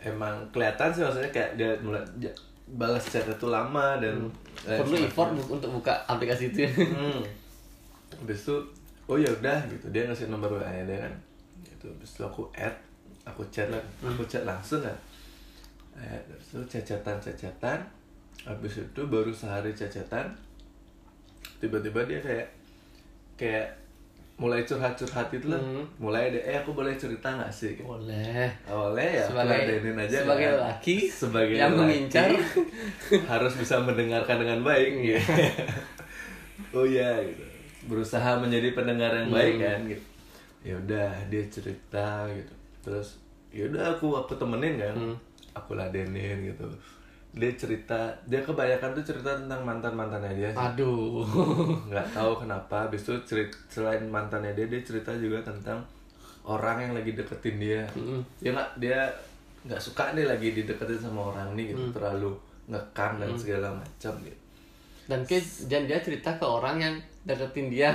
emang kelihatan sih maksudnya kayak dia mulai balas chat itu lama dan eh, perlu effort bu- untuk buka aplikasi itu. hmm. habis itu oh ya udah gitu. Dia ngasih nomor WA nya dia kan. Gitu. Habis itu aku add aku chat lah. Aku chat langsung kan. Eh, terus itu cacatan cacatan habis itu baru sehari cacatan tiba-tiba dia kayak kayak mulai curhat-curhat itu lah Hmm. mulai deh eh aku boleh cerita nggak sih. Boleh. awalnya ya aku Sebagai- aja sebagai kan. laki sebagai yang laki, mengincar. harus bisa mendengarkan dengan baik gitu. oh ya gitu berusaha menjadi pendengar yang baik Hmm. kan gitu ya udah dia cerita gitu terus ya udah aku aku temenin kan Hmm. aku ladenin gitu dia cerita dia kebanyakan tuh cerita tentang mantan mantannya dia sih Aduh. nggak tahu kenapa habis itu cerit selain mantannya dia dia cerita juga tentang orang yang lagi deketin dia Mm-mm. dia nggak dia nggak suka nih lagi dideketin sama orang ini gitu terlalu ngekang dan segala macam gitu Dan kayak dan dia cerita ke orang yang deketin dia.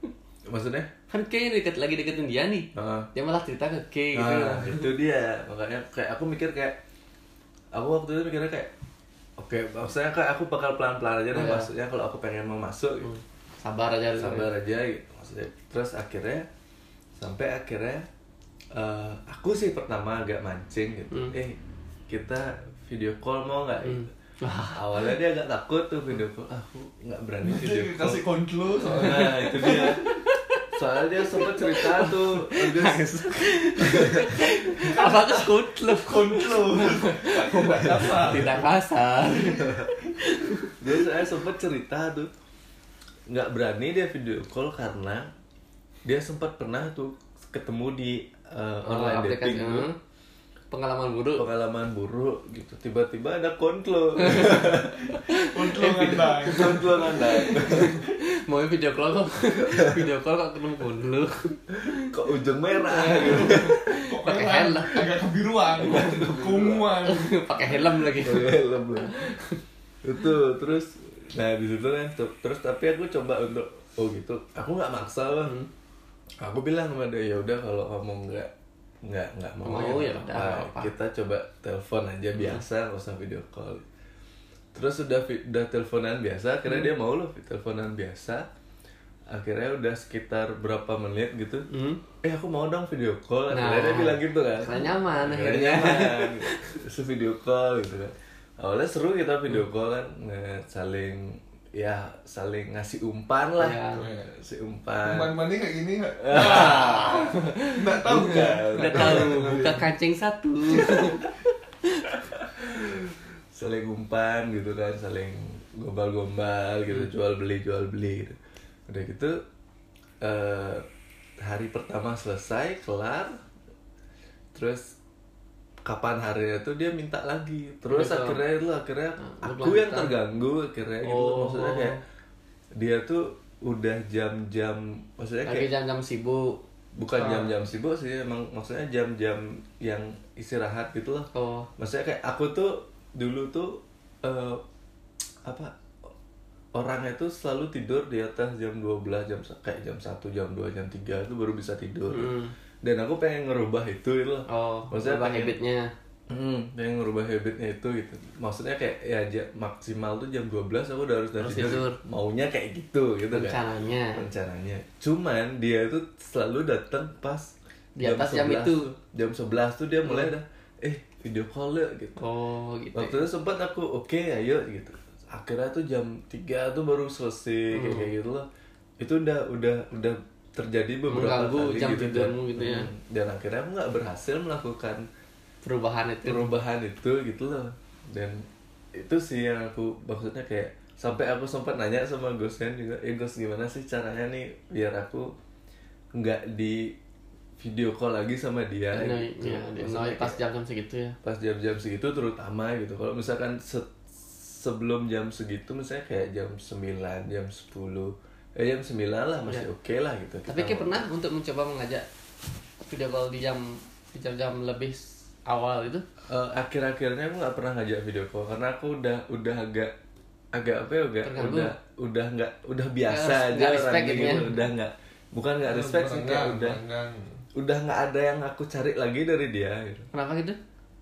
maksudnya kan kayak deket lagi deketin dia nih. Heeh. Dia malah cerita ke Kay gitu. nah itu dia makanya kayak aku mikir kayak aku waktu itu mikirnya kayak oke maksudnya kayak aku bakal pelan pelan aja deh Iya. maksudnya kalau aku pengen mau masuk gitu. Sabar aja sabar aja gitu maksudnya terus akhirnya sampai akhirnya eh, aku sih pertama agak mancing gitu Hmm. eh kita video call mau nggak Hmm. gitu. awalnya dia agak takut tuh video call Ah, aku nggak berani video call kasih kontlu soalnya. nah itu dia soalnya dia sempat cerita tuh Agus Apa tuh nggak apa. Tidak kasar. dia saya sempat cerita tuh nggak berani dia video call karena dia sempat pernah tuh ketemu di eh, online dating tuh hmm. Pengalaman buruk. pengalaman buruk gitu tiba-tiba ada kontlo Kontlu ngandang. kontlo ngandang Mau video call kok. Video call kok ketemu lu. kok ujung merah gitu Kok Pakai helm. Agak kebiruan. Kumuan. Pakai helm lagi. Helm lu. itu terus nah di situ kan terus tapi aku coba untuk oh gitu aku nggak maksa lah aku bilang sama dia ya udah kalau kamu nggak nggak nggak mau, Mau, ya nggak udah, nggak apa-apa. kita coba telepon aja biasa nggak usah video call. Terus udah vi- udah teleponan biasa akhirnya dia mau loh teleponan biasa. Akhirnya udah sekitar berapa menit gitu. Hmm. eh aku mau dong video call. Nah, akhirnya dia bilang gitu kan. karena nyaman akhirnya nyaman. terus video call gitu kan. Awalnya seru kita video call kan saling ya saling ngasih umpan lah Ya. ngasih umpan Kuman mandi kayak gini nggak? Ah, Nggak tahu kan? Udah tahu buka kancing satu. saling umpan gitu kan saling gombal-gombal gitu jual beli jual beli gitu. udah gitu eh, hari pertama selesai kelar terus kapan harinya tuh dia minta lagi terus Gitu. akhirnya itu akhirnya Nah, aku yang terganggu akhirnya gitu Oh. maksudnya kayak dia tuh udah jam-jam maksudnya Lagi kayak jam-jam sibuk. bukan Ah. jam-jam sibuk sih emang maksudnya jam-jam yang istirahat gitu lah Oh. maksudnya kayak aku tuh dulu tuh eh, apa orangnya tuh selalu tidur di atas jam 12 jam kayak jam 1 jam 2 jam 3 itu baru bisa tidur dan aku pengen ngerubah itu gitu loh oh Maksudnya pengen- habitnya Hmm, pengen ngerubah habitnya itu gitu. Maksudnya kayak ya maksimal tuh jam 12 aku udah harus Harus tidur. tidur. Maunya kayak gitu gitu kan. rencananya Rencananya. Cuman dia tuh selalu datang pas Di atas jam itu. Jam 11 tuh dia mulai dah eh video call ya gitu. oh gitu Waktu itu sempat aku oke ayo gitu. Akhirnya tuh jam 3 tuh baru selesai Hmm. kayak gitu loh. Itu udah udah udah terjadi beberapa Mengganggu kali jam gitu tidurmu kan. gitu ya. Hmm. Dan akhirnya aku nggak berhasil melakukan perubahan itu perubahan itu gitu loh dan itu sih yang aku maksudnya kayak sampai aku sempat nanya sama Gus kan juga eh Gus gimana sih caranya nih biar aku nggak di video call lagi sama dia Nah, gitu. ya, Maksudnya pas jam-jam segitu ya pas jam-jam segitu terutama gitu kalau misalkan se- sebelum jam segitu misalnya kayak jam 9 jam 10 eh jam 9 lah masih Ya. oke lah gitu tapi kayak pernah untuk mencoba mengajak video call di jam di jam-jam lebih awal itu Eh, akhir-akhirnya aku nggak pernah ngajak video call karena aku udah udah agak agak apa ya agak Terganggu. udah udah nggak udah biasa Nggak- aja respect orangnya gitu ya. udah nggak bukan nggak respect sih kayak udah berenggang. udah nggak ada yang aku cari lagi dari dia gitu. kenapa gitu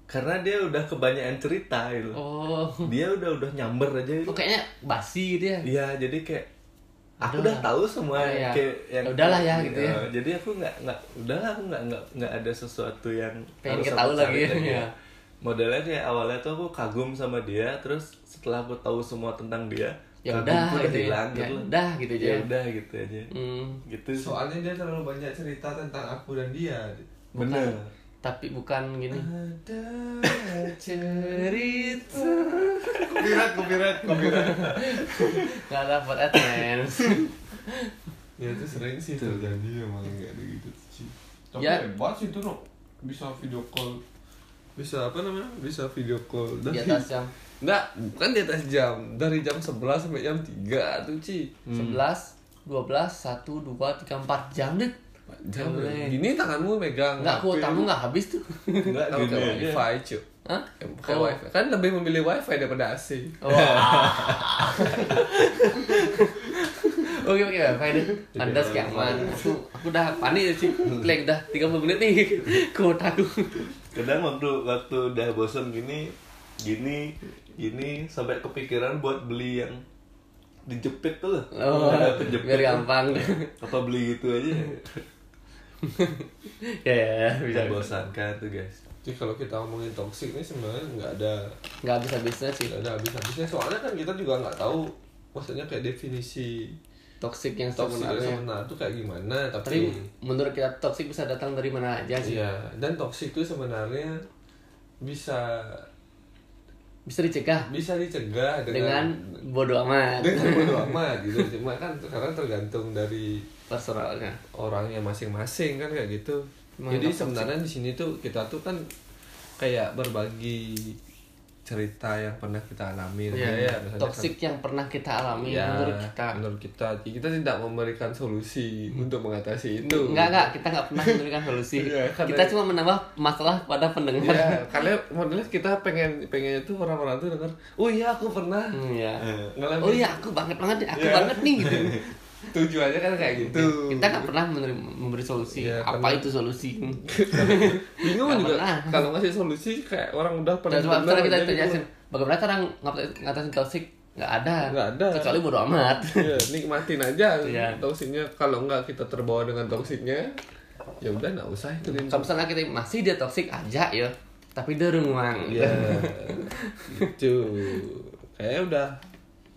karena dia udah kebanyakan cerita gitu oh dia udah udah nyamber aja gitu. oh kayaknya basi gitu ya Iya jadi kayak aku Udah. udah tahu semua Oh, iya. kayak yang Ya udahlah ya, gitu ya. Eh, jadi aku nggak nggak udahlah aku nggak nggak nggak ada sesuatu yang Pengen harus ketahu aku lagi cari ya. modelnya kayak awalnya tuh aku kagum sama dia terus setelah aku tahu semua tentang dia ya kagum udah gitu ya hilang ya gitu loh. udah gitu aja ya udah gitu aja hmm, gitu soalnya dia terlalu banyak cerita tentang aku dan dia bener tapi bukan gini. Ada cerita. Kopirat kopirat kopirat nggak dapat advance. Ya itu sering sih terjadi emang kayak gitu sih. Tapi Ya. hebat sih itu no bisa video call. Bisa apa namanya? Bisa video call di dari atas jam. Enggak bukan di atas jam. Dari jam 11 sampai jam 3 tuh Ci. Sebelas dua belas satu dua tiga empat jam deh jam Boleh. gini tanganmu megang nggak HP. kuotamu nggak habis tuh nggak Kamu gini kayak aja wifi cuy Hah? Kayak Oh. wifi kan lebih memilih wifi daripada AC Wah. Oke oke wifi deh. Anda sekian aman. Aku aku udah panik sih. Klik udah 30 menit nih kuotaku. kadang waktu waktu udah bosan gini gini gini sampai kepikiran buat beli yang dijepit tuh lah Oh, Ada penjepit biar gampang. apa beli gitu aja ya ya, ya, bisa. membosankan tuh guys jadi kalau kita ngomongin toxic ini sebenarnya nggak ada Nggak habis habisnya sih. nggak ada habis-habisnya soalnya kan kita juga nggak tahu maksudnya kayak definisi Toxic yang toxic yang sebenarnya. sebenarnya tuh kayak gimana Tapi tapi menurut kita toxic bisa datang dari mana aja sih. iya dan toxic itu sebenarnya bisa Bisa dicegah bisa dicegah dengan dengan bodoh amat. dengan bodo amat gitu cuma kan sekarang tergantung dari Personalnya. orangnya masing-masing kan kayak gitu Emang jadi sebenarnya di sini tuh kita tuh kan kayak berbagi cerita yang pernah kita alami Iya, ya, misalnya toxic yang pernah kita alami Ya, menurut kita. menurut kita kita tidak memberikan solusi untuk mengatasi itu Enggak, enggak, kita enggak pernah memberikan solusi. Iya, karena- kita cuma menambah masalah pada pendengar. ya karena modelnya kita pengen pengen itu orang-orang tuh dengar oh iya aku pernah Hmm, ya. ngalamin Oh iya, aku banget banget aku Iya. banget nih gitu. tujuannya kan kayak gitu Kita nggak pernah memberi, memberi solusi. Iya, Apa karena- itu solusi? bingung Nggak juga pernah. kalau ngasih solusi kayak orang udah pernah bener sekarang kita jelasin bagaimana cara ngat- ngatasin toxic nggak ada. Nggak ada. Kecuali bodo amat. Iya, nikmatin aja Iya. toksiknya. Kalau enggak kita terbawa dengan toksiknya, ya udah nggak usah ikutin. Kalau misalnya kita masih dia toxic aja ya, tapi dia ruang. Iya, gitu. Kayaknya udah.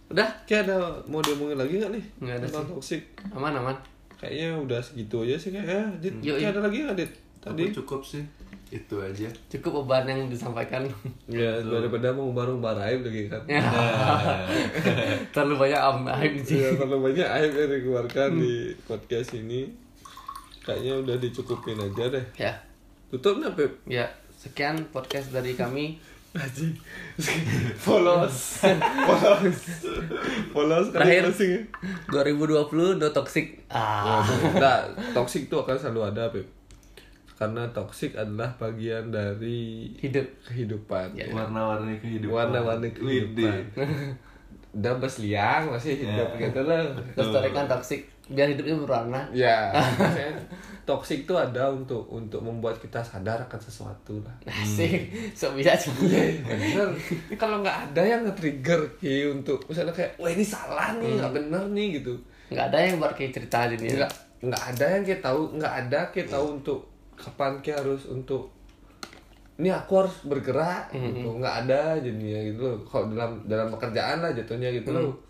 Udah, Kayak ada mau diomongin lagi nggak nih Nggak ada tentang sih. toksik? aman aman. Kayaknya udah segitu aja sih kayaknya. Dit, Yoi. kayak ada lagi nggak Dit? Tadi? Aku cukup sih itu aja Cukup beban yang disampaikan. Ya daripada mau baru aib lagi kan. Ya. Terlalu banyak am aib sih. Ya, kalau banyak aib yang dikeluarkan di podcast ini, kayaknya udah dicukupin aja deh. Ya, Tutup nih, ya. Sekian podcast dari kami. Aji. Polos. Polos. Polos Terakhir. closing ya. 2020 no toxic. Ah. Nah, toxic itu akan selalu ada, Pep. Karena toxic adalah bagian dari Hidup. kehidupan. Ya. warna-warni kehidupan Warna-warni kehidupan. udah besliang masih hidup Ya. gitu loh Lestarikan toksik biar hidupnya berwarna. ya maksudnya toxic tuh ada untuk untuk membuat kita sadar akan sesuatu lah. Asik, sok bisa sih. bener. Kalau nggak ada yang nge-trigger Ki untuk misalnya kayak wah ini salah nih nggak bener nih gitu. Nggak ada yang buat kayak cerita jadi nggak nggak ada yang kita tahu nggak ada kita tahu untuk kapan kita harus untuk ini aku harus bergerak gitu. Nggak ada jadinya gitu loh. Kalau dalam dalam pekerjaan lah jatuhnya gitu loh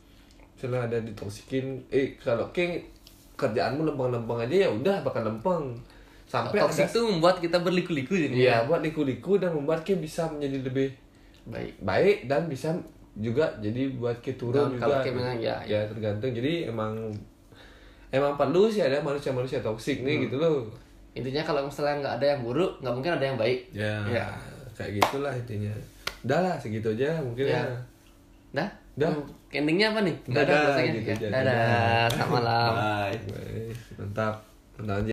misalnya ada ditoksikin eh kalau kayak kerjaanmu lempeng-lempeng aja ya udah bakal lempeng sampai toksik itu membuat kita berliku-liku jadi. iya buat liku-liku dan membuat kita bisa menjadi lebih Baik. baik dan bisa juga jadi buat kita turun Dan juga kalau kita memang ya, ya tergantung jadi emang emang perlu sih ada manusia-manusia toksik nih gitu loh Intinya kalau misalnya nggak ada yang buruk, nggak mungkin ada yang baik. ya, Ya. kayak gitulah intinya udah lah segitu aja mungkin Ya. ya, Dah? Dah. Hmm, Endingnya apa nih? Dadah, closingnya? gitu Ya, aja. Dadah. Selamat malam. Bye. Wes, mantap mantap